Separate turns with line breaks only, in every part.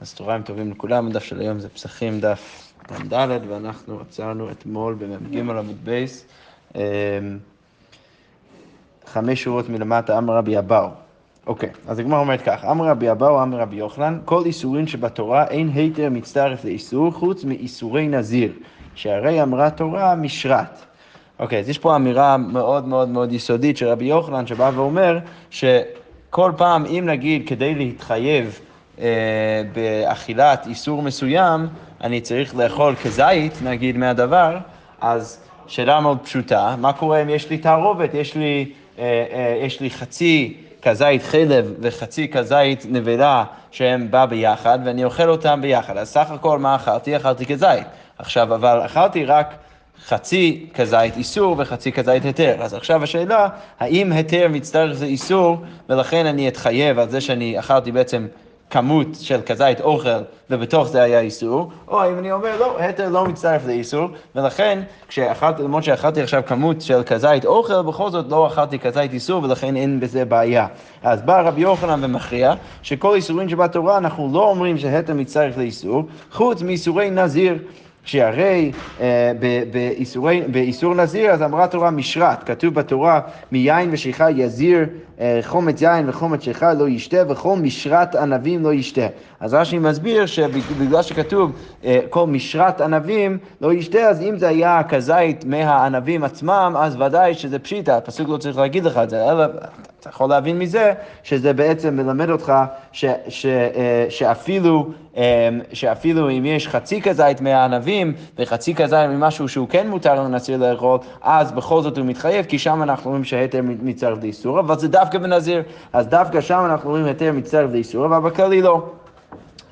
אז צהריים טובים לכולם, הדף של היום זה פסחים דף ד' ואנחנו עצרנו אתמול במ"ג עמוד בייס, אמ, חמש שורות מלמטה, אמר רבי אבאו. אוקיי, אז הגמרא אומרת כך, אמר רבי אבאו, אמר רבי יוחנן, כל איסורים שבתורה אין היתר מצטרף לאיסור חוץ מאיסורי נזיר, שהרי אמרה תורה משרת. אוקיי, אז יש פה אמירה מאוד מאוד מאוד יסודית של רבי יוחנן, שבא ואומר שכל פעם, אם נגיד כדי להתחייב באכילת איסור מסוים, אני צריך לאכול כזית, נגיד, מהדבר, אז שאלה מאוד פשוטה, מה קורה אם יש לי תערובת, יש לי, אה, אה, יש לי חצי כזית חלב וחצי כזית נבלה שהם בא ביחד, ואני אוכל אותם ביחד. אז סך הכל מה אכלתי? אכלתי כזית. עכשיו, אבל אכלתי רק חצי כזית איסור וחצי כזית היתר. אז עכשיו השאלה, האם היתר מצטרך לאיסור, ולכן אני אתחייב על זה שאני אכלתי בעצם כמות של כזית אוכל ובתוך זה היה איסור, או אם אני אומר לא, היתר לא מצטרף לאיסור, ולכן כשאכלתי, למרות שאכלתי עכשיו כמות של כזית אוכל, בכל זאת לא אכלתי כזית איסור ולכן אין בזה בעיה. אז בא רבי יוחנן ומכריע שכל איסורים שבתורה אנחנו לא אומרים שהיתר מצטרף לאיסור, חוץ מאיסורי נזיר. שהרי אה, באיסור נזיר, אז אמרה תורה משרת, כתוב בתורה מיין ושיכה יזיר אה, חומץ יין וחומץ שיכה לא ישתה וכל משרת ענבים לא ישתה. אז רש"י מסביר שבגלל שכתוב אה, כל משרת ענבים לא ישתה, אז אם זה היה כזית מהענבים עצמם, אז ודאי שזה פשיטה, הפסוק לא צריך להגיד לך את זה, אלא אתה יכול להבין מזה שזה בעצם מלמד אותך ש, ש, אה, שאפילו, שאפילו אם יש חצי כזית מהענבים וחצי כזית ממשהו שהוא כן מותר לנציר לאכול, אז בכל זאת הוא מתחייב, כי שם אנחנו רואים שהיתר מצטרף לאיסור, אבל זה דווקא בנזיר, אז דווקא שם אנחנו רואים היתר מצטרף לאיסור, אבל בכללי לא.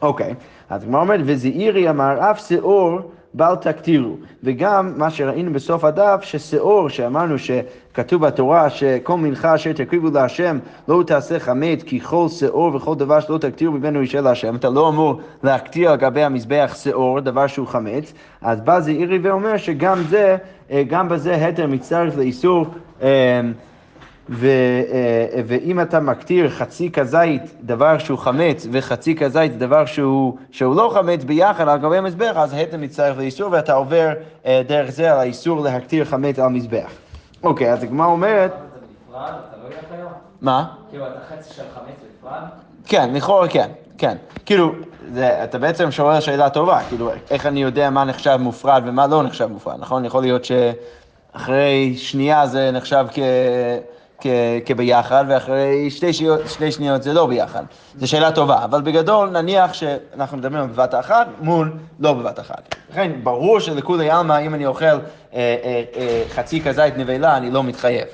אוקיי, אז הגמרא אומרת, וזעירי אמר, אף שאור בל תקטירו. וגם מה שראינו בסוף הדף, ששאור, שאמרנו שכתוב בתורה שכל מנחה אשר תקריבו להשם לא תעשה חמץ, כי כל שאור וכל דבר שלא תקטירו ממנו אישה להשם. אתה לא אמור להקטיר על גבי המזבח שאור, דבר שהוא חמץ. אז בא זעירי ואומר שגם זה, אה, גם בזה התר מצטרף לאיסור. אה, ו, אה, ואם אתה מקטיר חצי כזית דבר שהוא חמץ וחצי כזית דבר שהוא, שהוא לא חמץ ביחד על גבי המזבח, אז ההתן מצטרף לאיסור ואתה עובר אה, דרך זה על האיסור להקטיר חמץ על מזבח. אוקיי, אז הגמרא אומרת... מה?
כאילו, אתה חצי של חמץ בנפרד?
כן, לכאורה כן, כן. כאילו, זה, אתה בעצם שואל שאלה טובה, כאילו, איך אני יודע מה נחשב מופרד ומה לא נחשב מופרד, נכון? יכול להיות שאחרי שנייה זה נחשב כ... כביחד, ואחרי שתי שניות, שתי שניות זה לא ביחד. זו שאלה טובה, אבל בגדול נניח שאנחנו מדברים בבת אחת מול לא בבת אחת. לכן ברור שלכולי עלמא, אם אני אוכל אה, אה, אה, חצי כזית נבלה, אני לא מתחייב.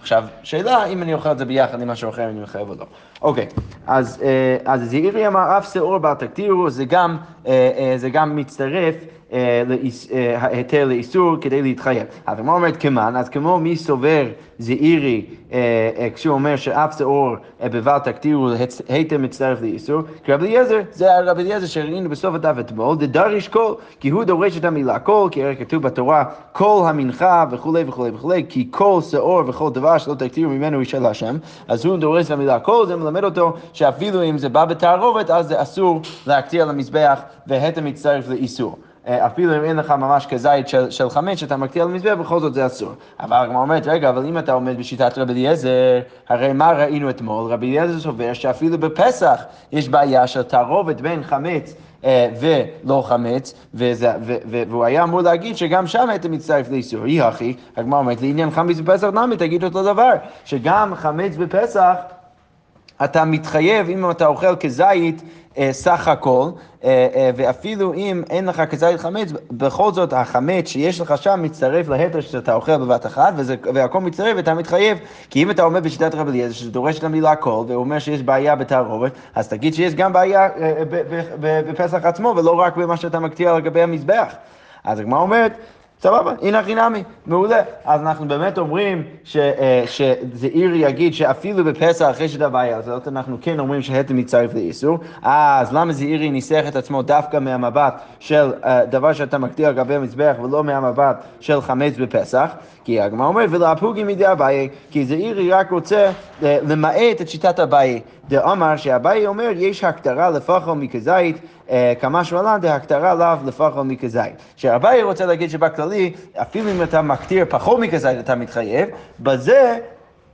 עכשיו, שאלה אם אני אוכל את זה ביחד עם משהו אחר, אני מתחייב או לא. אוקיי, אז, אה, אז זעירי אמר אף שאור בבל תקטירו, זה גם, אה, אה, זה גם מצטרף היתר לאיסור כדי להתחייב. אז הגמרא אומרת כמן, אז כמו מי סובר זעירי כשהוא אומר שאף שאור בבל תקטירו היתר מצטרף לאיסור, כרבי אליעזר, זה רבי אליעזר שראינו בסוף הדף אתמול, דדריש כל, כי הוא דורש את המילה כל, כי הרי כתוב בתורה כל המנחה וכולי וכולי וכולי, כי כל שאור וכל דבר שלא תקטירו ממנו אשה להשם, אז הוא דורש את המילה קול, זה מלמד אותו שאפילו אם זה בא בתערובת, אז זה אסור להקטיר על המזבח והיתר מצטרף לאיסור. אה, אפילו אם אין לך ממש כזית של, של חמץ שאתה מקטיר על מזבח, בכל זאת זה אסור. אבל הגמרא אומרת, רגע, אבל אם אתה עומד בשיטת רבי אליעזר, הרי מה ראינו אתמול? רבי אליעזר סובר שאפילו בפסח יש בעיה של תערובת בין חמץ אה, ולא חמץ, וזה, ו, ו, והוא היה אמור להגיד שגם שם היית מצטרף לאיסור. הכי, הגמרא אומרת, לעניין חמץ בפסח נמי, תגיד אותו דבר, שגם חמץ בפסח אתה מתחייב, אם אתה אוכל כזית, אה, סך הכל, אה, אה, ואפילו אם אין לך כזית חמץ, בכל זאת החמץ שיש לך שם מצטרף להתר שאתה אוכל בבת אחת, וזה, והכל מצטרף ואתה מתחייב, כי אם אתה עומד בשיטת רב אליעזר, שזה דורש את המילה כל, והוא אומר שיש בעיה בתערובת, אז תגיד שיש גם בעיה בפסח עצמו, ולא רק במה שאתה מקטיר על גבי המזבח. אז הגמרא אומרת, סבבה, הנה הכי נמי, מעולה. אז אנחנו באמת אומרים ש, אה, שזעיר יגיד שאפילו בפסח אחרי שדבעי הזאת, אנחנו כן אומרים שהתם מצטרף לאיסור. אז למה זעירי ניסח את עצמו דווקא מהמבט של אה, דבר שאתה מקטיר על גבי המזבח ולא מהמבט של חמץ בפסח? כי הגמרא אומרת, ולהפוגי מידי אביי, כי זעירי רק רוצה אה, למעט את שיטת אביי. דאמר שאביי אומר, יש הקטרה לפחו מכזית, כמה שמלן דהקטרה לאו לפחו מכזית. שאביי רוצה להגיד שבכללי, אפילו אם אתה מקטיר פחות מכזית אתה מתחייב, בזה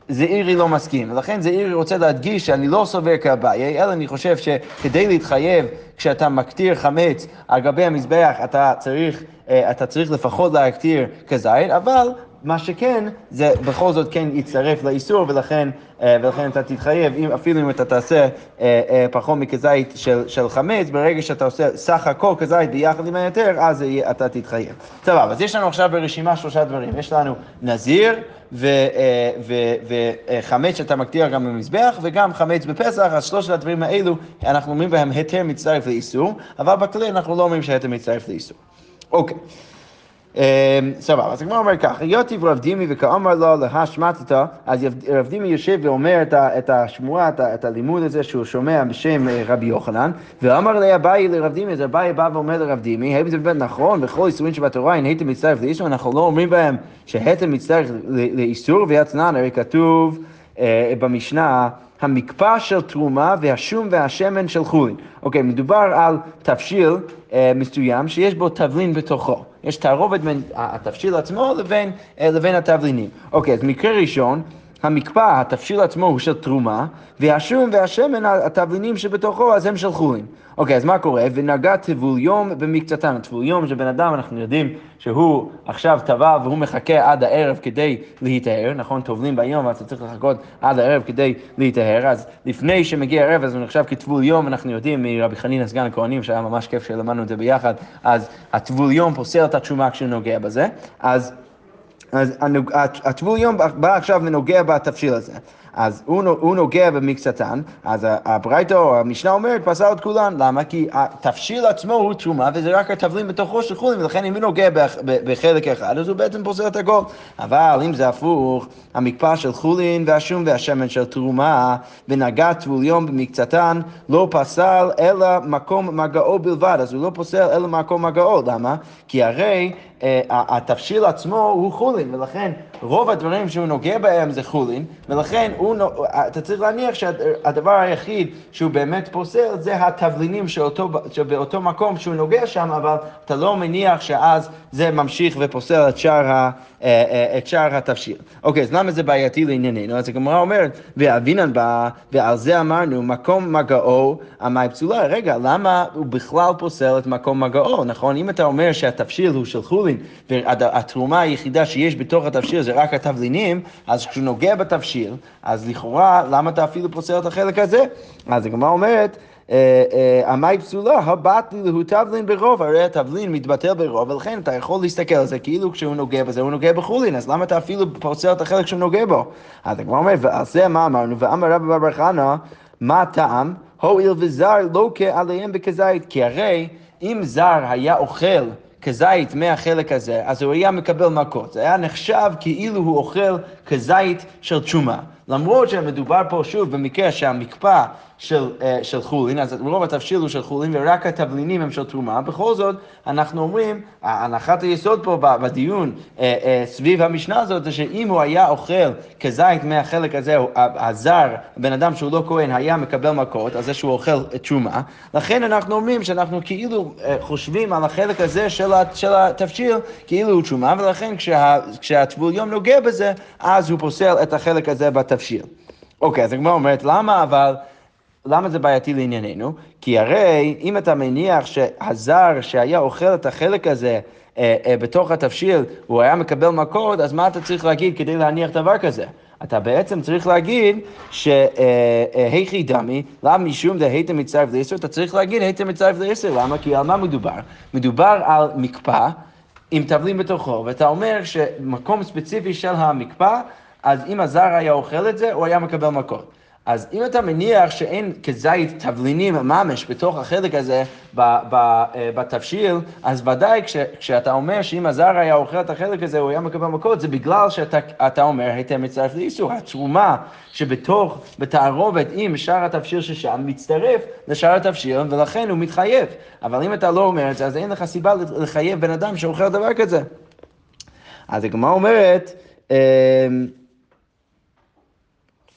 זעירי לא מסכים, ולכן זעירי רוצה להדגיש שאני לא סובר כאביי, אלא אני חושב שכדי להתחייב כשאתה מקטיר חמץ על גבי המזבח, אתה צריך, אה, אתה צריך לפחות להקטיר כזית, אבל מה שכן, זה בכל זאת כן יצטרף לאיסור, ולכן, אה, ולכן אתה תתחייב, אם, אפילו אם אתה תעשה אה, אה, פחות מכזית של, של חמץ, ברגע שאתה עושה סך הכל כזית ביחד עם היתר, אז אתה תתחייב. סבבה, אז יש לנו עכשיו ברשימה שלושה דברים. יש לנו נזיר וחמץ שאתה מקטיר גם במזבח, וגם חמץ בפסח, אז שלושת הדברים האלו, אנחנו אומרים בהם היתר מצטרף לאיסור, אבל בכלי אנחנו לא אומרים שהיתר מצטרף לאיסור. אוקיי. אמ, סבבה, אז הגמרא אומר ככה, יוטיב רב דימי וכאמר לו להשמטתא, אז רב דימי יושב ואומר את השמועה, את הלימוד הזה שהוא שומע בשם אה, רבי יוחנן, ואמר לי אביי לרב דימי, אז אביי בא ואומר לרב דימי, האם זה באמת נכון, וכל איסורים שבתורה אין היתם מצטרף לאיסור, אנחנו לא אומרים בהם שהיתם מצטרף לאיסור, ויצנן, הרי כתוב אה, במשנה, המקפא של תרומה והשום והשמן של חולין. אוקיי, מדובר על תבשיל אה, מסוים שיש בו תבלין בתוכו. יש תערובת בין התבשיל עצמו לבין, אה, לבין התבלינים. אוקיי, אז מקרה ראשון, המקפא, התבשיל עצמו הוא של תרומה, והשום והשמן, התבלינים שבתוכו, אז הם של חולין. אוקיי, אז מה קורה? ונגע טבול יום במקצתן. טבול יום זה בן אדם, אנחנו יודעים שהוא עכשיו טבע והוא מחכה עד הערב כדי להיטהר, נכון? טובלים ביום, אז אתה צריך לחכות עד הערב כדי להיטהר, אז לפני שמגיע הערב, אז הוא נחשב כטבול יום, אנחנו יודעים מרבי חנינא סגן הכהנים, שהיה ממש כיף שלמדנו את זה ביחד, אז הטבול יום פוסל את התשומה כשהוא נוגע בזה, אז... אז הטבול יום בא עכשיו ונוגע בתבשיל הזה. אז הוא, הוא נוגע במקצתן, אז הברייתא או המשנה אומרת פסל את כולן, למה? כי התבשיל עצמו הוא תרומה וזה רק התבלין בתוכו של חולין, ולכן אם הוא נוגע בחלק אחד אז הוא בעצם פוסל את הכל. אבל אם זה הפוך, המקפא של חולין והשום והשמן של תרומה ונגע טבול יום במקצתן לא פסל אלא מקום מגעו בלבד, אז הוא לא פוסל אלא מקום מגעו, למה? כי הרי אה, התבשיל עצמו הוא חולין, ולכן רוב הדברים שהוא נוגע בהם זה חולין, ולכן הוא, אתה צריך להניח שהדבר היחיד שהוא באמת פוסל זה התבלינים שאותו, שבאותו מקום שהוא נוגע שם, אבל אתה לא מניח שאז זה ממשיך ופוסל את שאר, ה, את שאר התבשיל. אוקיי, אז למה זה בעייתי לענייננו? אז הגמרא אומרת, ואבינן בא, ועל זה אמרנו, מקום מגעו, המאי פסולה. רגע, למה הוא בכלל פוסל את מקום מגעו, נכון? אם אתה אומר שהתבשיל הוא של חולין, והתרומה היחידה שיש בתוך התבשיל זה רק התבלינים, אז כשהוא נוגע בתבשיל, אז לכאורה, למה אתה אפילו פוסל את החלק הזה? אז הגמרא אומרת, המי אה, פסולה, הבת הוא תבלין ברוב, הרי התבלין מתבטל ברוב, ולכן אתה יכול להסתכל על זה כאילו כשהוא נוגע בזה, הוא נוגע בחולין, אז למה אתה אפילו פוסל את החלק שהוא נוגע בו? אז הגמרא אומרת, ועל זה מה אמרנו? ואמר רבי בר חנא, מה הטעם? הואיל וזר לא כעליהם בכזית, כי הרי אם זר היה אוכל כזית מהחלק הזה, אז הוא היה מקבל מכות. זה היה נחשב כאילו הוא אוכל כזית של תשומה. למרות שמדובר פה שוב במקרה שהמקפא של, אה, של חולין, אז רוב התבשיל הוא של חולין ורק התבלינים הם של תרומה, בכל זאת אנחנו אומרים, הנחת היסוד פה בדיון אה, אה, סביב המשנה הזאת זה שאם הוא היה אוכל כזית מהחלק הזה, הזר, הבן אדם שהוא לא כהן, היה מקבל מכות, אז זה שהוא אוכל תרומה, לכן אנחנו אומרים שאנחנו כאילו חושבים על החלק הזה של, של התבשיל כאילו הוא תרומה, ולכן כשה, כשהטבול יום נוגע בזה, אז הוא פוסל את החלק הזה בתבשיל. אוקיי, אז הגמרא אומרת, למה אבל... למה זה בעייתי לענייננו? כי הרי אם אתה מניח שהזר שהיה אוכל את החלק הזה אה, אה, בתוך התבשיל, הוא היה מקבל מכות, אז מה אתה צריך להגיד כדי להניח דבר כזה? אתה בעצם צריך להגיד שהיכי אה, אה, דמי, למה משום דהייתם מצטרף לעשר, אתה צריך להגיד הייתם מצטרף לעשר, למה? כי על מה מדובר? מדובר על מקפא עם תבלין בתוכו, ואתה אומר שמקום ספציפי של המקפא, אז אם הזר היה אוכל את זה, הוא היה מקבל מכות. אז אם אתה מניח שאין כזית תבלינים ממש בתוך החלק הזה ב, ב, אה, בתבשיל, אז ודאי כש, כשאתה אומר שאם הזר היה אוכל את החלק הזה, הוא היה מקבל מכות, זה בגלל שאתה אומר, היתר מצטרף לאיסור. התרומה שבתוך, בתערובת עם שאר התבשיל ששם, מצטרף לשאר התבשיל, ולכן הוא מתחייב. אבל אם אתה לא אומר את זה, אז אין לך סיבה לחייב בן אדם שאוכל דבר כזה. אז הגמרא אומרת, אמ,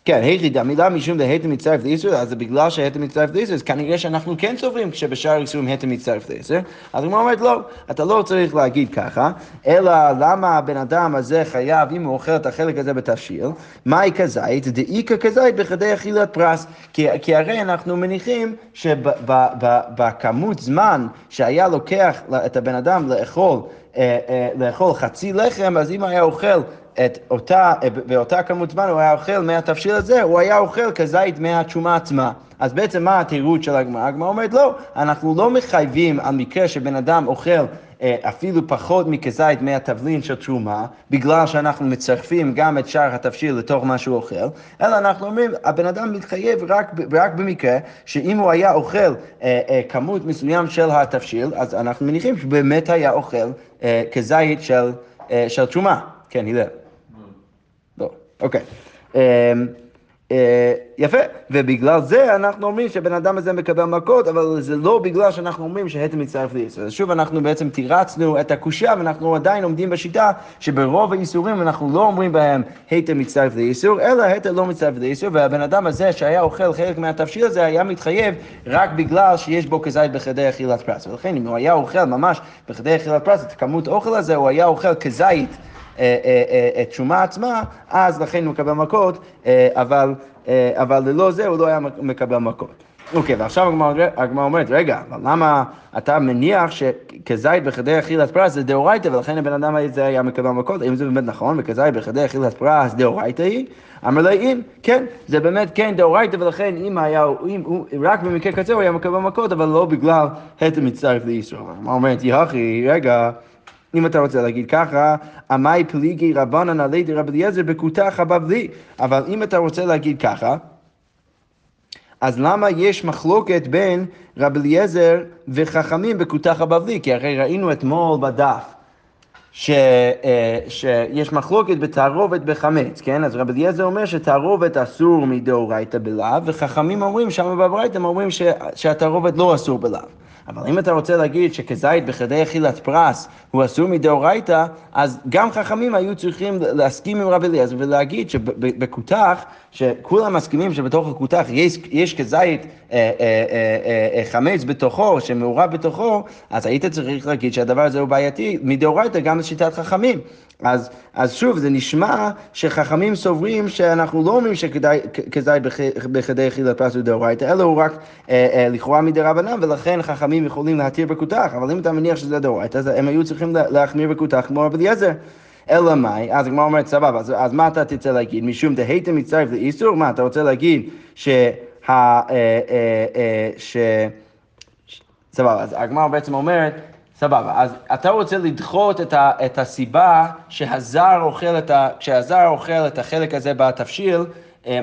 כן, היכי המילה משום דהייתם מצטרף לאיסור, אז זה בגלל שהייתם מצטרף לאיסור, אז כנראה שאנחנו כן סוברים כשבשאר איסורים הייתם מצטרף לאיסור. אז הוא אומרת, לא, אתה לא צריך להגיד ככה, אלא למה הבן אדם הזה חייב, אם הוא אוכל את החלק הזה בתבשיל, מהי כזית? דאיכא כזית בכדי אכילת פרס. כי, כי הרי אנחנו מניחים שבכמות זמן שהיה לוקח את הבן אדם לאכול, אה, אה, לאכול חצי לחם, אז אם היה אוכל את אותה, באותה כמות זמן הוא היה אוכל מהתבשיל הזה, הוא היה אוכל כזית מהתשומה עצמה. אז בעצם מה התירוץ של הגמרא? הגמרא אומרת לא, אנחנו לא מחייבים על מקרה שבן אדם אוכל אה, אפילו פחות מכזית מהתבלין של תרומה, בגלל שאנחנו מצרפים גם את שאר התבשיל לתוך מה שהוא אוכל, אלא אנחנו אומרים, הבן אדם מתחייב רק, רק במקרה שאם הוא היה אוכל אה, אה, כמות מסוים של התבשיל, אז אנחנו מניחים שבאמת היה אוכל אה, כזית של, אה, של תרומה. כן, הלל. אוקיי. אמ, אה, יפה, ובגלל זה אנחנו אומרים שהבן אדם הזה מקבל מכות, אבל זה לא בגלל שאנחנו אומרים שהתם מצטרף לאיסור. אז שוב אנחנו בעצם תירצנו את הקושייה, ואנחנו עדיין עומדים בשיטה שברוב האיסורים אנחנו לא אומרים בהם היתר מצטרף לאיסור, אלא היתר לא מצטרף לאיסור, והבן אדם הזה שהיה אוכל חלק מהתבשיל הזה היה מתחייב רק בגלל שיש בו כזית בכדי אכילת פרס. ולכן אם הוא היה אוכל ממש בכדי אכילת פרס, את כמות האוכל הזה, הוא היה אוכל כזית. אה, אה, אה, את שומה עצמה, אז לכן הוא מקבל מכות, אבל, אבל ללא זה הוא לא היה מקבל מכות. אוקיי, ועכשיו הגמרא אומרת, רגע, אבל למה אתה מניח שכזית בכדי אכילת פרס זה דאורייתא, ולכן הבן אדם הזה היה מקבל מכות? האם זה באמת נכון, וכזית בכדי אכילת פרס דאורייתא היא? אמר לה, אם, כן, זה באמת כן דאורייתא, ולכן אם היה, אם הוא, רק במקרה כזה הוא היה מקבל מכות, אבל לא בגלל היתר מצטרף לאיסור. הגמרא אומרת, יחי, רגע. אם אתה רוצה להגיד ככה, עמי פליגי רבנן עלי דרבי אליעזר בכותח הבבלי. אבל אם אתה רוצה להגיד ככה, אז למה יש מחלוקת בין רבי אליעזר וחכמים בכותח הבבלי? כי הרי ראינו אתמול בדף ש, אה, שיש מחלוקת בתערובת בחמץ, כן? אז רבי אליעזר אומר שתערובת אסור מדאורייתא בלאו, וחכמים אומרים, שם בברייתא אומרים שהתערובת לא אסור בלאו. אבל אם אתה רוצה להגיד שכזית בכדי אכילת פרס הוא אסור מדאורייתא, אז גם חכמים היו צריכים להסכים עם רבי אליעזר ולהגיד שבכותח, שכולם מסכימים שבתוך הכותח יש, יש כזית אה, אה, אה, אה, חמץ בתוכו, שמעורב בתוכו, אז היית צריך להגיד שהדבר הזה הוא בעייתי מדאורייתא גם לשיטת חכמים. אז, אז שוב, זה נשמע שחכמים סוברים שאנחנו לא אומרים שכזית בכדי אכילת פרס דאורייתא, אלא הוא רק אה, אה, לכאורה מדי רבנן, ולכן חכמים יכולים להתיר בכותח, אבל אם אתה מניח שזה דאורייתא, אז הם היו צריכים להחמיר בכותח כמו רבי אליעזר. אלא מאי, אז הגמרא אומרת, סבבה, אז, אז מה אתה תרצה להגיד? משום דהייתם מצטרף לאיסור? מה, אתה רוצה להגיד שה... אה, אה, אה, ש... סבבה, אז הגמרא בעצם אומרת, סבבה, אז אתה רוצה לדחות את, ה, את הסיבה שהזר אוכל את ה, כשהזר אוכל את החלק הזה בתבשיל,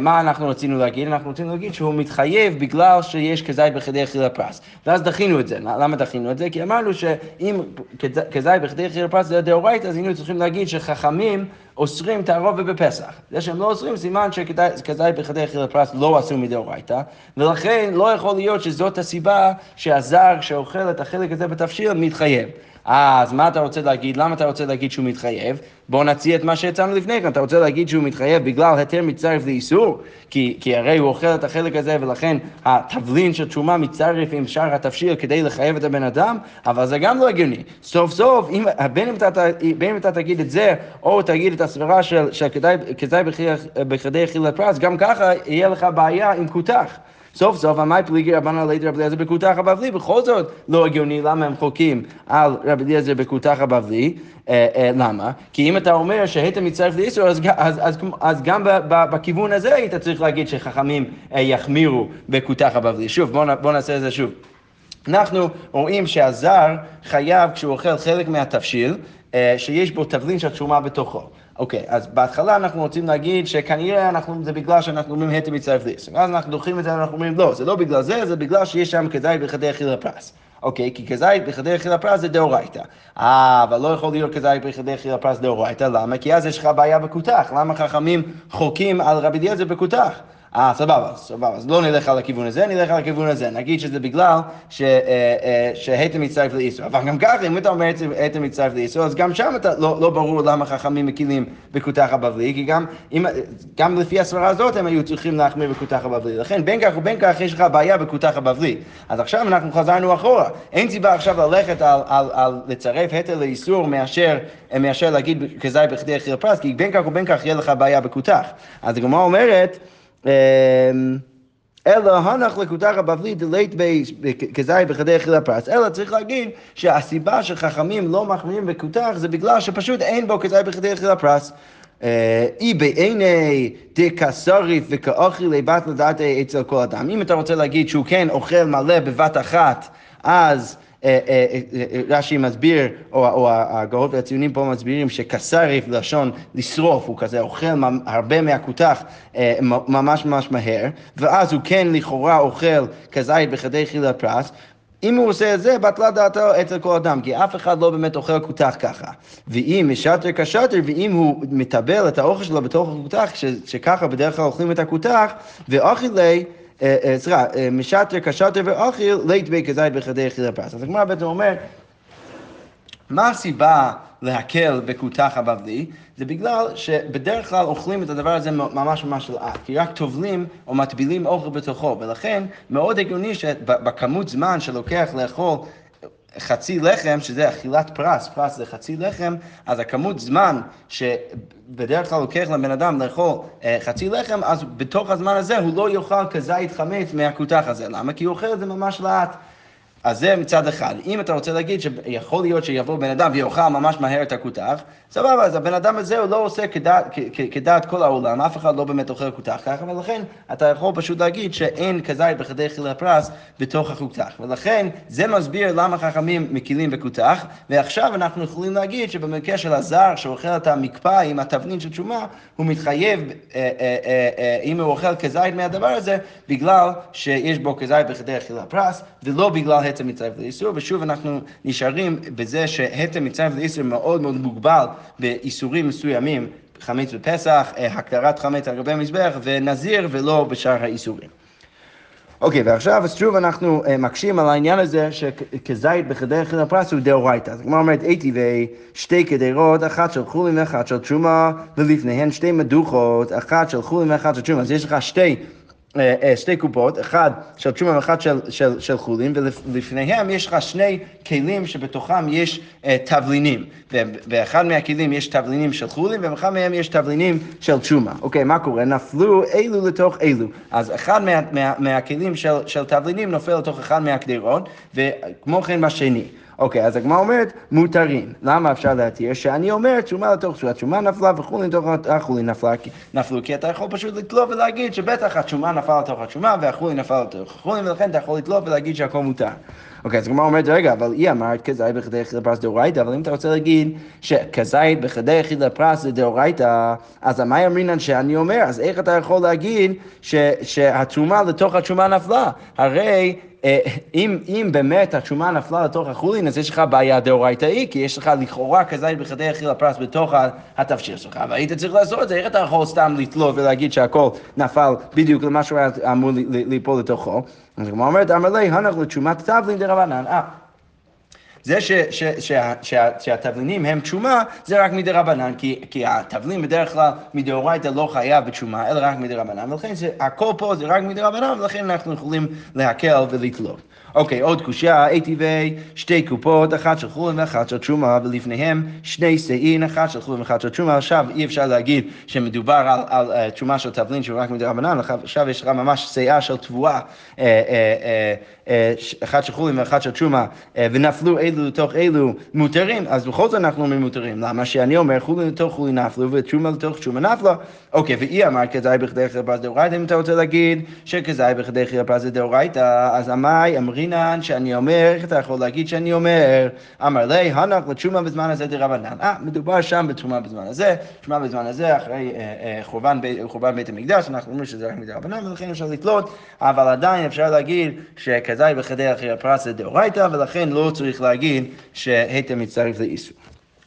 מה אנחנו רצינו להגיד? אנחנו רצינו להגיד שהוא מתחייב בגלל שיש כזית בכדי אכיל הפרס. ואז דחינו את זה. למה דחינו את זה? כי אמרנו שאם כזית בכדי אכיל הפרס זה דאורייתא, אז היינו צריכים להגיד שחכמים אוסרים תערובת בפסח. זה שהם לא אוסרים, סימן שכזית בכדי אכיל הפרס לא אסור מדאורייתא, ולכן לא יכול להיות שזאת הסיבה שהזר שאוכל את החלק הזה בתבשיל מתחייב. אז מה אתה רוצה להגיד? למה אתה רוצה להגיד שהוא מתחייב? בואו נציע את מה שהצענו לפני כן. אתה רוצה להגיד שהוא מתחייב בגלל היתר מצטרף לאיסור? כי, כי הרי הוא אוכל את החלק הזה ולכן התבלין של תשומה מצטרף עם שאר התבשיל כדי לחייב את הבן אדם, אבל זה גם לא הגיוני. סוף סוף, אם, בין, אם אתה, בין אם אתה תגיד את זה, או תגיד את הסברה של, של כדאי, כדאי בכדי אכילת פרס, גם ככה יהיה לך בעיה עם כותח. סוף סוף עמי פליגי רבנן על ידי רבי אליעזר בכותח הבבלי, בכל זאת לא הגיוני למה הם חולקים על רבי אליעזר בכותח הבבלי, אה, אה, למה? כי אם אתה אומר שהיית מצטרף לאיסור, אז, גם בכיוון הזה היית צריך להגיד שחכמים אה, יחמירו בכותח הבבלי. שוב, בואו בוא נעשה את זה שוב. אנחנו רואים שהזר חייב, כשהוא אוכל חלק מהתבשיל, שיש בו תבלין של תשומה בתוכו. אוקיי, אז בהתחלה אנחנו רוצים להגיד שכנראה אנחנו, זה בגלל שאנחנו אומרים היתר מצטרף לאיסור. ואז אנחנו דוחים את זה, אנחנו אומרים לא, זה לא בגלל זה, זה בגלל שיש שם כזית בכדי אכיל הפרס. אוקיי, כי כזית בכדי אכיל הפרס זה דאורייתא. אה, אבל לא יכול להיות כזית בכדי אכיל הפרס דאורייתא, למה? כי אז יש לך בעיה בכותח. למה חכמים חוקים על רבי אליעזר בכותח? אה, סבבה, סבבה, אז לא נלך על הכיוון הזה, נלך על הכיוון הזה. נגיד שזה בגלל אה, אה, שהיתר מצטרף לאיסור. אבל גם ככה, אם אתה אומר היתר מצטרף לאיסור, אז גם שם אתה לא, לא ברור למה חכמים מקילים בכותח הבבלי, כי גם, אם, גם לפי הסברה הזאת הם היו צריכים להחמיר בכותח הבבלי. לכן בין כך ובין כך יש לך בעיה בכותח הבבלי. אז עכשיו אנחנו חזרנו אחורה. אין סיבה עכשיו ללכת על, על, על לצרף היתר לאיסור מאשר, מאשר להגיד כזית בכדי פרס, כי בין כך ובין כך יהיה לך בעיה בכותח. אז הגמרא אומרת, אלא הנח לכותח הבבלי דלית כזית בכדי אכיל הפרס, אלא צריך להגיד שהסיבה שחכמים לא מחמירים בכותח זה בגלל שפשוט אין בו כזית בכדי אכיל הפרס. אה, אי בעיני דקסריף וכאוכילי בת לדעת אצל כל אדם. אם אתה רוצה להגיד שהוא כן אוכל מלא בבת אחת, אז... אה, אה, אה, רש"י מסביר, או, או הגאות והציונים פה מסבירים שכסריף לשון לשרוף, הוא כזה אוכל הרבה מהכותח ממש ממש מהר, ואז הוא כן לכאורה אוכל כזית בכדי חיל הפרס, אם הוא עושה את זה, בטלה דעתו אצל כל אדם, כי אף אחד לא באמת אוכל כותח ככה. ואם משטר כשטר, ואם הוא מטבל את האוכל שלו בתוך הכותח, ש- שככה בדרך כלל אוכלים את הכותח, ואוכילי, אה, אה, סליחה, אה, משטר כשטר ואוכל, לית בי כזית בכדי אכיל הפרס. אז הגמרא בעצם אומר, מה הסיבה להקל בכותח הבבלי? זה בגלל שבדרך כלל אוכלים את הדבר הזה ממש ממש לאט, כי רק טובלים או מטבילים אוכל בתוכו, ולכן מאוד הגיוני שבכמות זמן שלוקח לאכול חצי לחם, שזה אכילת פרס, פרס זה חצי לחם, אז הכמות זמן שבדרך כלל לוקח לבן אדם לאכול אה, חצי לחם, אז בתוך הזמן הזה הוא לא יאכל כזית חמץ מהכותח הזה. למה? כי הוא אוכל את זה ממש לאט. אז זה מצד אחד. אם אתה רוצה להגיד שיכול להיות שיבוא בן אדם ויאכל ממש מהר את הכותח, סבבה, אז הבן אדם הזה הוא לא עושה כדעת, כדעת כל העולם, אף אחד לא באמת אוכל כותח ככה, ולכן אתה יכול פשוט להגיד שאין כזית בכדי חיל הפרס בתוך הכותח. ולכן זה מסביר למה חכמים מקילים בכותח, ועכשיו אנחנו יכולים להגיד שבמקרה של הזר שאוכל את המקפא עם התבנין של תשומה, הוא מתחייב, אה, אה, אה, אם הוא אוכל כזית מהדבר הזה, בגלל שיש בו כזית בכדי חיל הפרס, ולא בגלל היתר מצטרף לאיסור, ושוב אנחנו נשארים בזה שהיתר מצטרף לאיסור מאוד מאוד מוגבל באיסורים מסוימים, חמץ בפסח, אה, הקדרת חמץ על גבי המזבח ונזיר ולא בשאר האיסורים. אוקיי, ועכשיו אז שוב אנחנו uh, מקשים על העניין הזה שכזית בכדי אכיל הפרס הוא דאורייתא. אז כמו אומרת, הייתי ושתי קדרות, אחת של חולין ואחת של תשומה, ולפניהן שתי מדוכות, אחת של חולין ואחת של תשומה. אז יש לך שתי... אה, אה, שתי קופות, אחד של תשומה ואחד של, של, של חולין, ולפניהם יש לך שני כלים שבתוכם יש uh, תבלינים, ואחד מהכלים יש תבלינים של חולין, ואחד מהם יש תבלינים של תשומה. אוקיי, מה קורה? נפלו אלו לתוך אלו. אז אחד מה, מה, מהכלים של, של תבלינים נופל לתוך אחד מהקדירות, וכמו כן בשני. אוקיי, אז הגמרא אומרת, מותרים. למה אפשר להתיר? שאני אומר, תשומה לתוך תשומה, תשומה נפלה וחולין לתוך החולין נפלה, נפלו, כי אתה יכול פשוט לתלוף ולהגיד שבטח התשומה נפלה לתוך התשומה והחולין נפלה לתוך החולין, ולכן אתה יכול לתלוף ולהגיד שהכל מותר. אוקיי, אז הגמרא אומרת, רגע, אבל היא אמרת כזית בכדי יחיד לפרס דאורייתא, אבל אם אתה רוצה להגיד שכזית בכדי יחיד לפרס דאורייתא, אז מה אמרינן שאני אומר? אז איך אתה יכול להגיד ש, שהתשומה לתוך התשומה נפלה? הרי אם, אם באמת התשומה נפלה לתוך החולין, אז יש לך בעיה דאורייתאי, כי יש לך לכאורה כזית בכדי יחיד לפרס בתוך התפשיר שלך, והיית צריך לעשות את זה, איך אתה יכול סתם לתלות ולהגיד שהכל נפל בדיוק למה שהוא היה אמור ליפול לתוכו? אז כמו אומרת, אמר לי, הנח לתשומת תבלין דרבנן. אה, זה ש, ש, ש, ש, שהתבלינים הם תשומה, זה רק מדרבנן, כי, כי התבלין בדרך כלל מדאורייתא לא חייב בתשומה, אלא רק מדרבנן, ולכן זה, הכל פה זה רק מדרבנן, ולכן אנחנו יכולים להקל ולתלות. אוקיי, עוד קושייה, הייתי שתי קופות, אחת של חולין ואחת של תשומה, ולפניהם שני שאין, אחת של חולין ואחת של תשומה. עכשיו אי אפשר להגיד שמדובר על, על, על uh, תשומה של תבלין שהוא רק מדרבנן, עכשיו יש לך ממש שאה של תבואה, uh, uh, אחת של חולין ואחת של תשומה, uh, ונפלו אלו לתוך אלו מותרים, אז בכל זאת אנחנו אומרים מותרים. למה שאני אומר חולין לתוך חולין נפלו ותשומה לתוך תשומה נפלה? אוקיי, והיא אמרת כזי בכדי חרפס דאורייתא, אם אתה רוצה להגיד שכזי בכדי חרפס דאורייתא, אז עמי אמרי אמרינן שאני אומר, איך אתה יכול להגיד שאני אומר? אמר לי, הנח לתשומה בזמן הזה דרבנן. אה, מדובר שם בתרומה בזמן הזה, תרומה בזמן הזה אחרי אה, אה, חורבן בית, המקדש, אנחנו אומרים שזה רק מדרבנן, ולכן אפשר לתלות, אבל עדיין אפשר להגיד אחרי הפרס זה דאורייתא, ולכן לא צריך להגיד שהיתר מצטרף לאיסור.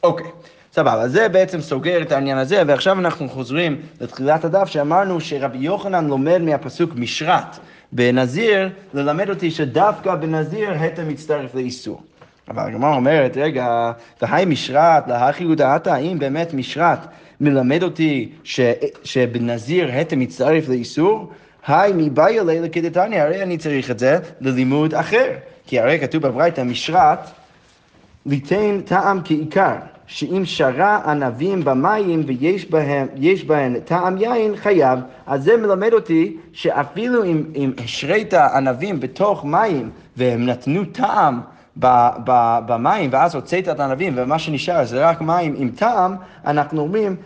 אוקיי. סבבה, זה בעצם סוגר את העניין הזה, ועכשיו אנחנו חוזרים לתחילת הדף שאמרנו שרבי יוחנן לומד מהפסוק משרת בנזיר, ללמד אותי שדווקא בנזיר היתר מצטרף לאיסור. אבל הגמרא אומרת, רגע, והי משרת, להכי הודעתה, האם באמת משרת מלמד אותי ש, שבנזיר היתר מצטרף לאיסור? היי מבעיה לילה כדתניא, הרי אני צריך את זה ללימוד אחר. כי הרי כתוב בברייתא משרת, ליתן טעם כעיקר. שאם שרה ענבים במים ויש בהם, בהם טעם יין, חייב. אז זה מלמד אותי שאפילו אם, אם השרית ענבים בתוך מים והם נתנו טעם ב, ב, במים ואז הוצאת את הענבים ומה שנשאר זה רק מים עם טעם, אנחנו אומרים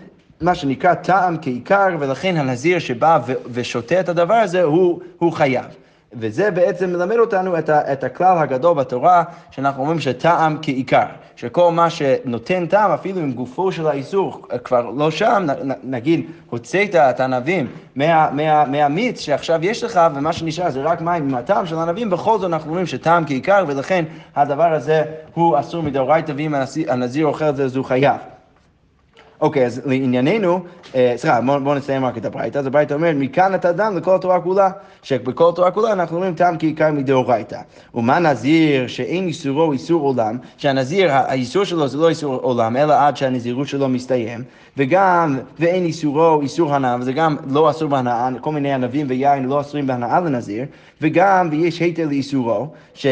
מה שנקרא טעם כעיקר, ולכן הנזיר שבא ושותה את הדבר הזה הוא, הוא חייב. וזה בעצם מלמד אותנו את, ה, את הכלל הגדול בתורה, שאנחנו אומרים שטעם כעיקר, שכל מה שנותן טעם, אפילו אם גופו של האיסור כבר לא שם, נגיד, הוצאת את הענבים מה, מה, מהמיץ שעכשיו יש לך, ומה שנשאר זה רק מים עם הטעם של הענבים, בכל זאת אנחנו אומרים שטעם כעיקר, ולכן הדבר הזה הוא אסור מדאורייתא, ואם הנזיר אוכל את זה אז הוא חייב. אוקיי, אז לענייננו, אה, סליחה, בואו בוא נסיים רק את הברייתא. אז הברייתא אומרת, מכאן אתה דם לכל התורה כולה, שבכל התורה כולה אנחנו אומרים טעם כעיקר מדאורייתא. ומה נזיר שאין איסורו איסור עולם, שהנזיר, האיסור שלו זה לא איסור עולם, אלא עד שהנזירות שלו מסתיים, וגם, ואין איסורו איסור הנאה, וזה גם לא אסור בהנאה, כל מיני ענבים ויין לא אסורים בהנאה לנזיר, וגם, ויש היתר לאיסורו, ש...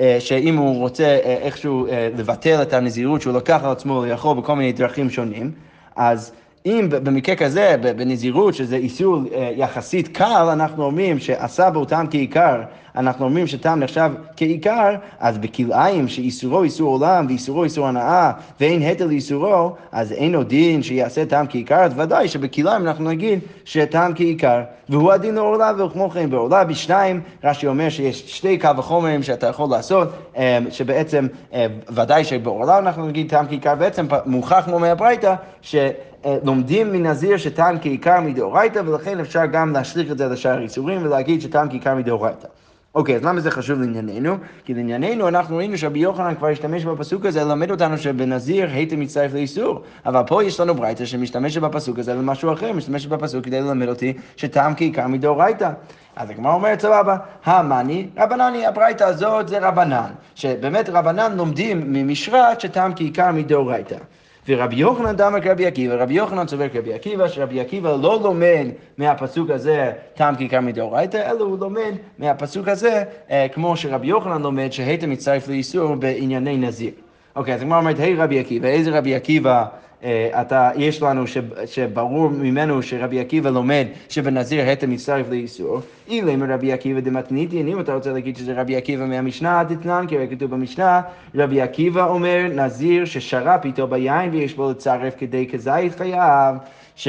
אה, שאם הוא רוצה אה, איכשהו אה, לבטל את הנזירות שהוא לקח על עצמו לאכול בכל מיני דרכים שונים, אז אם במקרה כזה, בנזירות, שזה איסור יחסית קל, אנחנו אומרים שעשה טעם כעיקר, אנחנו אומרים שטעם נחשב כעיקר, אז בכלאיים שאיסורו איסור עולם ואיסורו איסור הנאה ואין היתר לאיסורו, אז אין עוד דין שיעשה טעם כעיקר, אז ודאי שבכלאיים אנחנו נגיד שטעם כעיקר. והוא הדין לעורלה וכמו כן בעורלה בשניים, רש"י אומר שיש שתי קו וחומרים שאתה יכול לעשות, אה, שבעצם אה, ודאי שבעורלה אנחנו נגיד טעם כעיקר, בעצם מוכח כמו מהברייתא, שלומדים מנזיר שטעם כעיקר מדאורייתא, ולכן אפשר גם להשליך את זה לשאר האיסורים ולהגיד שטעם כעיקר מדאורייתא. אוקיי, אז למה זה חשוב לענייננו? כי לענייננו אנחנו ראינו שרבי יוחנן כבר השתמש בפסוק הזה ללמד אותנו שבנזיר היית מצטרף לאיסור. אבל פה יש לנו ברייתא שמשתמשת בפסוק הזה למשהו אחר, משתמשת בפסוק כדי ללמד אותי שטעם כעיקר מדאורייתא. אז הגמרא אומרת סבבה, המאני, רבנני, הברייתא הזאת זה רבנן. שבאמת רבנן לומדים ממשרת שטעם כעיקר מדאורייתא. ורבי יוחנן דמר כרבי עקיבא, רבי יוחנן סובר כרבי עקיבא, שרבי עקיבא לא לומד מהפסוק הזה טעם כיכר מדאורייתא, אלא הוא לומד מהפסוק הזה, אה, כמו שרבי יוחנן לומד, שהיית מצטרף לאיסור בענייני נזיר. אוקיי, אז הגמרא אומרת, היי רבי עקיבא, איזה רבי עקיבא אתה, יש לנו ש, שברור ממנו שרבי עקיבא לומד שבנזיר היתר מצטרף לאיסור, אילם רבי עקיבא דמתניתין, אם אתה רוצה להגיד שזה רבי עקיבא מהמשנה, דתנן, כי כתוב במשנה, רבי עקיבא אומר, נזיר ששרף איתו ביין ויש בו לצרף כדי כזית חייו, ש...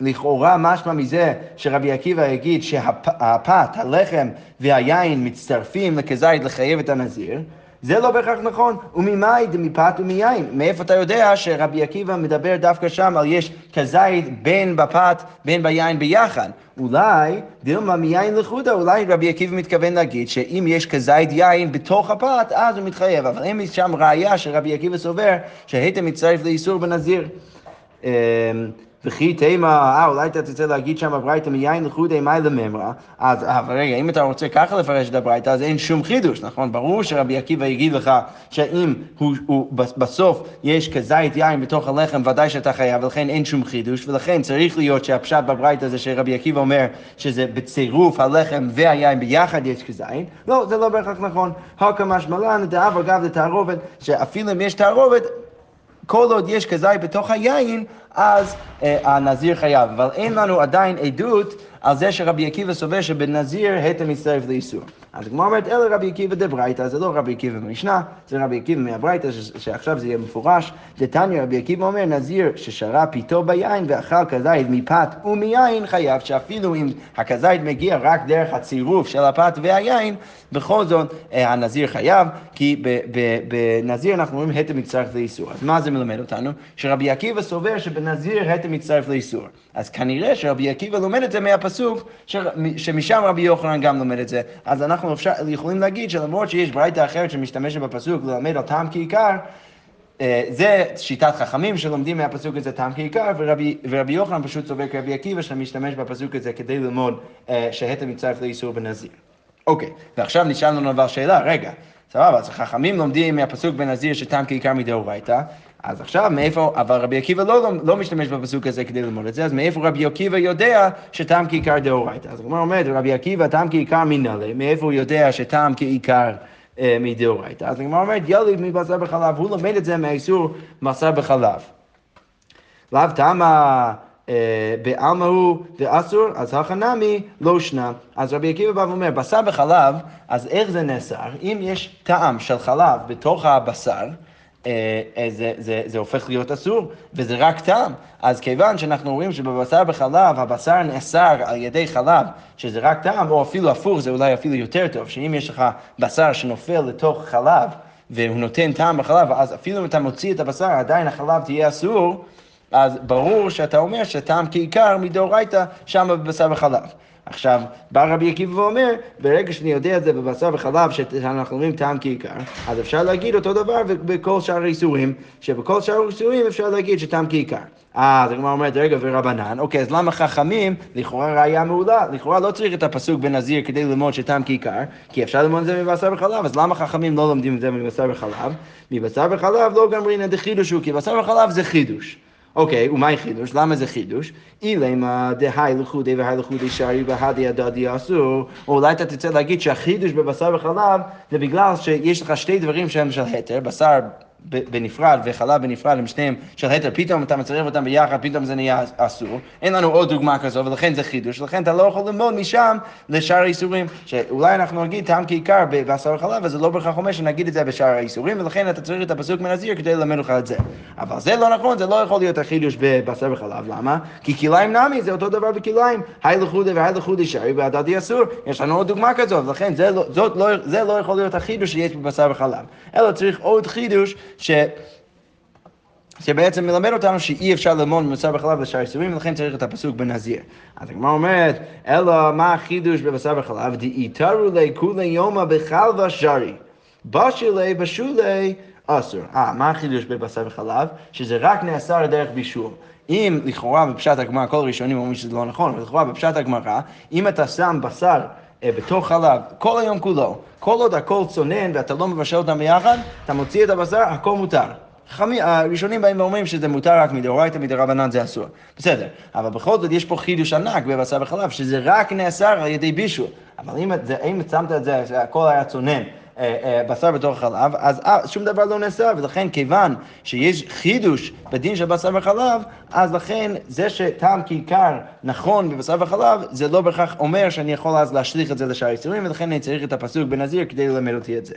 לכאורה משמע מזה שרבי עקיבא יגיד שהפת, הלחם והיין מצטרפים לכזית לחייב את הנזיר, זה לא בהכרח נכון. וממאי דמפת ומיין. מאיפה אתה יודע שרבי עקיבא מדבר דווקא שם על יש כזית בין בפת בין ביין ביחד? אולי דילמה מיין לחודה, אולי רבי עקיבא מתכוון להגיד שאם יש כזית יין בתוך הפת, אז הוא מתחייב. אבל אין שם ראייה שרבי עקיבא סובר שהיית מצטרף לאיסור בנזיר. וכי תימא, אה, אולי אתה תרצה להגיד שם הברייתא מיין לחודי מאי לממרא, אז, אבל רגע, אם אתה רוצה ככה לפרש את הברייתא, אז אין שום חידוש, נכון? ברור שרבי עקיבא יגיד לך שאם הוא, הוא, בסוף יש כזית יין בתוך הלחם, ודאי שאתה חייב, ולכן אין שום חידוש, ולכן צריך להיות שהפשט בברייתא זה שרבי עקיבא אומר שזה בצירוף הלחם והיין ביחד יש כזית, לא, זה לא בהכרח נכון. הקמא שמלן, דאב אגב לתערובת, שאפילו אם יש תערובת, כל עוד יש כזית בתוך היין, אז אה, הנזיר חייב. אבל אין לנו עדיין עדות על זה שרבי עקיבא סובר שבנזיר היתר מצטרף לאיסור. אז הגמרא אומרת, אלה רבי עקיבא דברייתא, זה לא רבי עקיבא במשנה, זה רבי עקיבא מהברייתא, שעכשיו זה יהיה מפורש. דתניא רבי עקיבא אומר, נזיר ששרה פיתו ביין ואכל כזית מפת ומיין חייב, שאפילו אם הכזית מגיע רק דרך הצירוף של הפת והיין, בכל זאת אה, הנזיר חייב, כי בנזיר אנחנו רואים התר מצטרף לאיסור. אז מה זה מלמד אותנו? שרבי עקיבא סובר שבנזיר התר מצטרף לאיסור. אז כנראה שרבי עקיבא לומד את זה מהפסוק, שמשם רבי יוחנן גם לומד את זה. אז אנחנו אפשר, יכולים להגיד שלמרות שיש ברייתא אחרת שמשתמשת בפסוק ללמד על טעם כעיקר, אה, זה שיטת חכמים שלומדים מהפסוק הזה טעם כעיקר, ורבי, ורבי יוחנן פשוט סובר כרבי עקיבא שמשתמש בפסוק הזה כדי ללמוד אה, שהתר מצטרף לאיסור בנזיר. אוקיי, ועכשיו נשאל לנו אבל שאלה, רגע, סבבה, אז חכמים לומדים מהפסוק בנזיר שטעם כעיקר מדאורייתא, אז עכשיו מאיפה, אבל רבי עקיבא לא, לא משתמש בפסוק הזה כדי ללמוד את זה, אז מאיפה רבי עקיבא יודע שטעם כעיקר דאורייתא? אז הגמרא אומרת, רבי עקיבא טעם כעיקר מנהלה, מאיפה הוא יודע שטעם כעיקר אה, מדאורייתא? אז הגמרא אומרת, יליד מבשר בחלב, הוא לומד את זה מהאיסור בשר בחלב. לאו תמה אה, בעלמא הוא ואסור, אז הכנמי לא שנה. אז רבי עקיבא בא ואומר, בשר בחלב, אז איך זה נאסר? אם יש טעם של חלב בתוך הבשר, זה, זה, זה הופך להיות אסור, וזה רק טעם. אז כיוון שאנחנו רואים שבבשר בחלב, הבשר נאסר על ידי חלב, שזה רק טעם, או אפילו הפוך, זה אולי אפילו יותר טוב, שאם יש לך בשר שנופל לתוך חלב, והוא נותן טעם בחלב, אז אפילו אם אתה מוציא את הבשר, עדיין החלב תהיה אסור, אז ברור שאתה אומר שטעם כעיקר מדאורייתא שם בבשר וחלב. עכשיו, בא רבי עקיבא ואומר, ברגע שאני יודע את זה בבשר וחלב, שאנחנו אומרים טעם כעיקר, אז אפשר להגיד אותו דבר בכל שאר האיסורים, שבכל שאר האיסורים אפשר להגיד שטעם כעיקר. אז הגמרא אומרת, רגע, ורבנן, אוקיי, אז למה חכמים, לכאורה ראייה מעולה, לכאורה לא צריך את הפסוק בנזיר כדי ללמוד שטעם כעיקר, כי אפשר ללמוד את זה מבשר וחלב, אז למה חכמים לא לומדים את זה מבשר וחלב? מבשר וחלב לא גמרינא דחידוש הוא, כי בשר וחלב זה חידוש. אוקיי, ומהי חידוש? למה זה חידוש? אילמה דהי לחודי והי לחודי שרי והדי הדדי אסור, או אולי אתה תרצה להגיד שהחידוש בבשר וחלב זה בגלל שיש לך שתי דברים שהם של התר, בשר בנפרד וחלב בנפרד הם שניהם של התר, פתאום אתה מצרף אותם ביחד, פתאום זה נהיה אסור. אין לנו עוד דוגמה כזו, ולכן זה חידוש, ולכן אתה לא יכול ללמוד משם לשאר האיסורים, שאולי אנחנו נגיד טעם כעיקר בבשר וחלב, אז זה לא בהכרח אומר שנגיד את זה בשאר האיסורים, ולכן אתה צריך את הפסוק מנזיר כדי ללמד אותך את זה. אבל זה לא נכון, זה לא יכול להיות החידוש בבשר וחלב, למה? כי כליים נמי זה אותו דבר בכליים, היי לחודי והי לחודי שרי והדדי אסור, יש לנו עוד דוגמה כזו, ולכן זה לא, זאת לא, זה לא יכול להיות החידוש שיש בבשר וחלב, אלא צריך עוד חידוש ש... שבעצם מלמד אותנו שאי אפשר ללמוד מבשר בחלב לשאר איסורים, ולכן צריך את הפסוק בנזיר. אז הגמרא אומרת, אלא מה החידוש בבשר בחלב? דאיתרו לי כולי יומא בחלבה שרי, בשילי בשולי אסור. אה, מה החידוש בבשר בחלב? שזה רק נאסר דרך בישול. אם לכאורה בפשט הגמרא, כל הראשונים אומרים שזה לא נכון, אבל לכאורה בפשט הגמרא, אם אתה שם בשר בתוך חלב כל היום כולו, כל עוד הכל צונן ואתה לא מבשל אותם ביחד, אתה מוציא את הבשר, הכל מותר. חמי, הראשונים באים ואומרים שזה מותר רק מדאורייתא, מדרבנן זה אסור. בסדר, אבל בכל זאת יש פה חידוש ענק בבשר וחלב, שזה רק נאסר על ידי בישול. אבל אם, אם שמת את זה, שהכל היה צונן, אה, אה, בשר בתוך החלב, אז אה, שום דבר לא נאסר, ולכן כיוון שיש חידוש בדין של בשר וחלב, אז לכן זה שטעם כעיקר נכון בבשר וחלב, זה לא בהכרח אומר שאני יכול אז להשליך את זה לשאר האיסורים, ולכן אני צריך את הפסוק בנזיר כדי ללמד אותי את זה.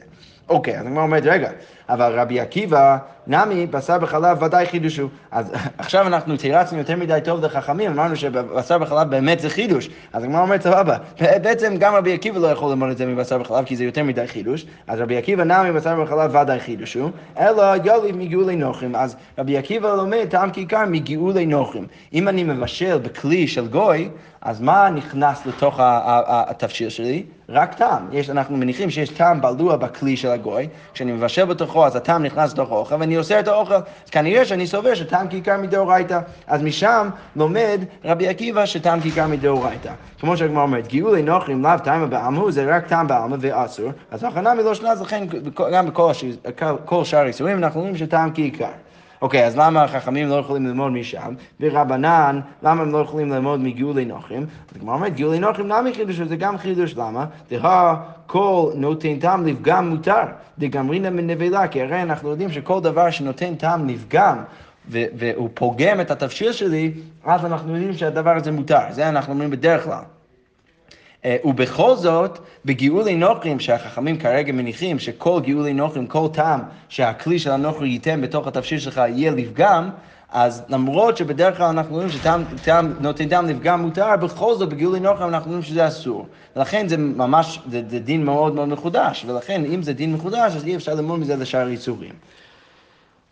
אוקיי, אז אני אומר, רגע, אבל רבי עקיבא, נמי, בשר בחלב ודאי חידוש הוא. אז עכשיו אנחנו תירצנו יותר מדי טוב לחכמים, אמרנו שבשר בחלב באמת זה חידוש. אז הגמרא אומרת, סבבה, בעצם גם רבי עקיבא לא יכול ללמוד את זה מבשר בחלב, כי זה יותר מדי חידוש. אז רבי עקיבא נמי, בשר בחלב ודאי חידוש הוא, אלא יוליד מגאולי נוחים. אז רבי עקיבא לומד טעם כיכר מגאולי נוחים. אם אני מבשל בכלי של גוי, אז מה נכנס לתוך התבשיל שלי? רק טעם. יש, אנחנו מניחים שיש טעם בלוע בכלי של הגוי, כשאני מבשל בתוכו אז הטעם נכנס לתוך האוכל ואני עושה את האוכל, אז כנראה שאני סובר שטעם כיכר מדאורייתא. אז משם לומד רבי עקיבא שטעם כיכר מדאורייתא. כמו שהגמרא אומרת, גאולי נוחים לאו טעמה בעלמו זה רק טעם בעלמה ואסור, אז הכנה מלא שנה, לכן גם בכל שאר האיסורים אנחנו אומרים שטעם כיכר. אוקיי, אז למה החכמים לא יכולים ללמוד משם? ורבנן, למה הם לא יכולים ללמוד מגאולי נוחים? אז הגמרא אומרת, גאולי נוחים למה חידוש? זה גם חידוש, למה? דהה כל נותן טעם לפגם מותר, דגמרינא מנבלה, כי הרי אנחנו יודעים שכל דבר שנותן טעם לפגם, והוא פוגם את התבשיל שלי, אז אנחנו יודעים שהדבר הזה מותר. זה אנחנו אומרים בדרך כלל. אה, ובכל זאת, בגאולי נוכרים, שהחכמים כרגע מניחים שכל גאולי נוכרים, כל טעם שהכלי של הנוכרי ייתן בתוך התפשיל שלך יהיה לפגם, אז למרות שבדרך כלל אנחנו רואים שטעם נותן טעם לפגם מותר, בכל זאת בגאולי נוכרים אנחנו רואים שזה אסור. ולכן זה ממש, זה, זה דין מאוד מאוד מחודש, ולכן אם זה דין מחודש, אז אי אפשר ללמוד מזה לשאר איסורים.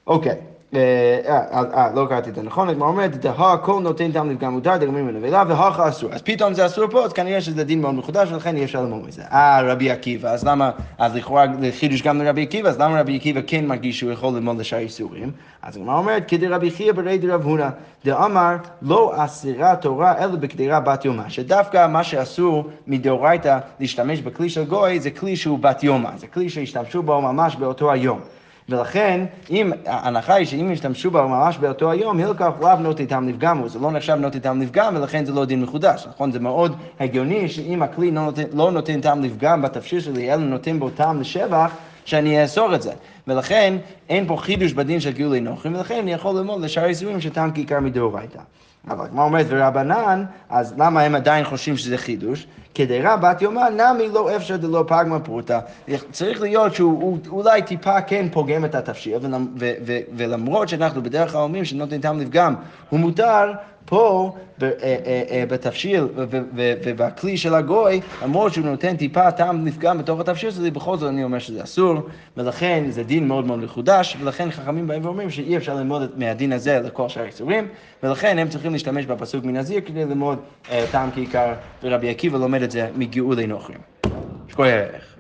אוקיי. אה, אה, אה, לא קראתי את זה נכון, הגמרא אומרת, דהה כל נותן טעם לפגם מותר, דגמים בנבלה, והכה אסור. אז פתאום זה אסור פה, אז כנראה שזה דין מאוד מחודש, ולכן אי אפשר ללמוד מזה. אה, רבי עקיבא, אז למה, אז לכאורה חידוש גם לרבי עקיבא, אז למה רבי עקיבא כן מרגיש שהוא יכול ללמוד לשאר איסורים? אז הגמרא אומרת, כדי רבי חייא ברי דרב הונא, דאמר, לא אסירה תורה אלא בקדירה בת יומה, שדווקא מה שאסור מדאורייתא להשתמש בכלי של גוי, זה כלי שהוא בת יומה, זה כלי שהשתמשו בו ממש באותו היום. ולכן, אם, ההנחה היא שאם ישתמשו בה ממש באותו היום, הילקח לאו נוטי טעם לפגם, זה לא נחשב נוטי טעם לפגם, ולכן זה לא דין מחודש, נכון? זה מאוד הגיוני שאם הכלי לא נותן, לא נותן טעם לפגם בתפשיר שלי, אלא נותן בו טעם לשבח, שאני אאסור את זה. ולכן אין פה חידוש בדין של גאולי נוכרים, ולכן אני יכול ללמוד לשאר איסורים שטעם כיכר מדאורייתא. אבל כמו אומרת ורבנן, אז למה הם עדיין חושבים שזה חידוש? כדירה בת יומה נמי לא אפשר דלא פגמה פרוטה. צריך להיות שהוא אולי טיפה כן פוגם את התפשיר, ולמרות שאנחנו בדרך כלל אומרים שנותן טעם לפגם, הוא מותר פה אה, אה, אה, בתפשיל ובכלי של הגוי, למרות שהוא נותן טיפה טעם לפגם בתוך התפשיל שלי, בכל זאת אני אומר שזה אסור, ולכן זה דין מאוד מאוד מחודש, ולכן חכמים באים ואומרים שאי אפשר ללמוד מהדין הזה לכל שאר האיסורים, ולכן הם צריכים להשתמש בפסוק מנזיר כדי ללמוד טעם כעיקר, ורבי עקיבא לומד את זה מגאולי נוכרים. ערך.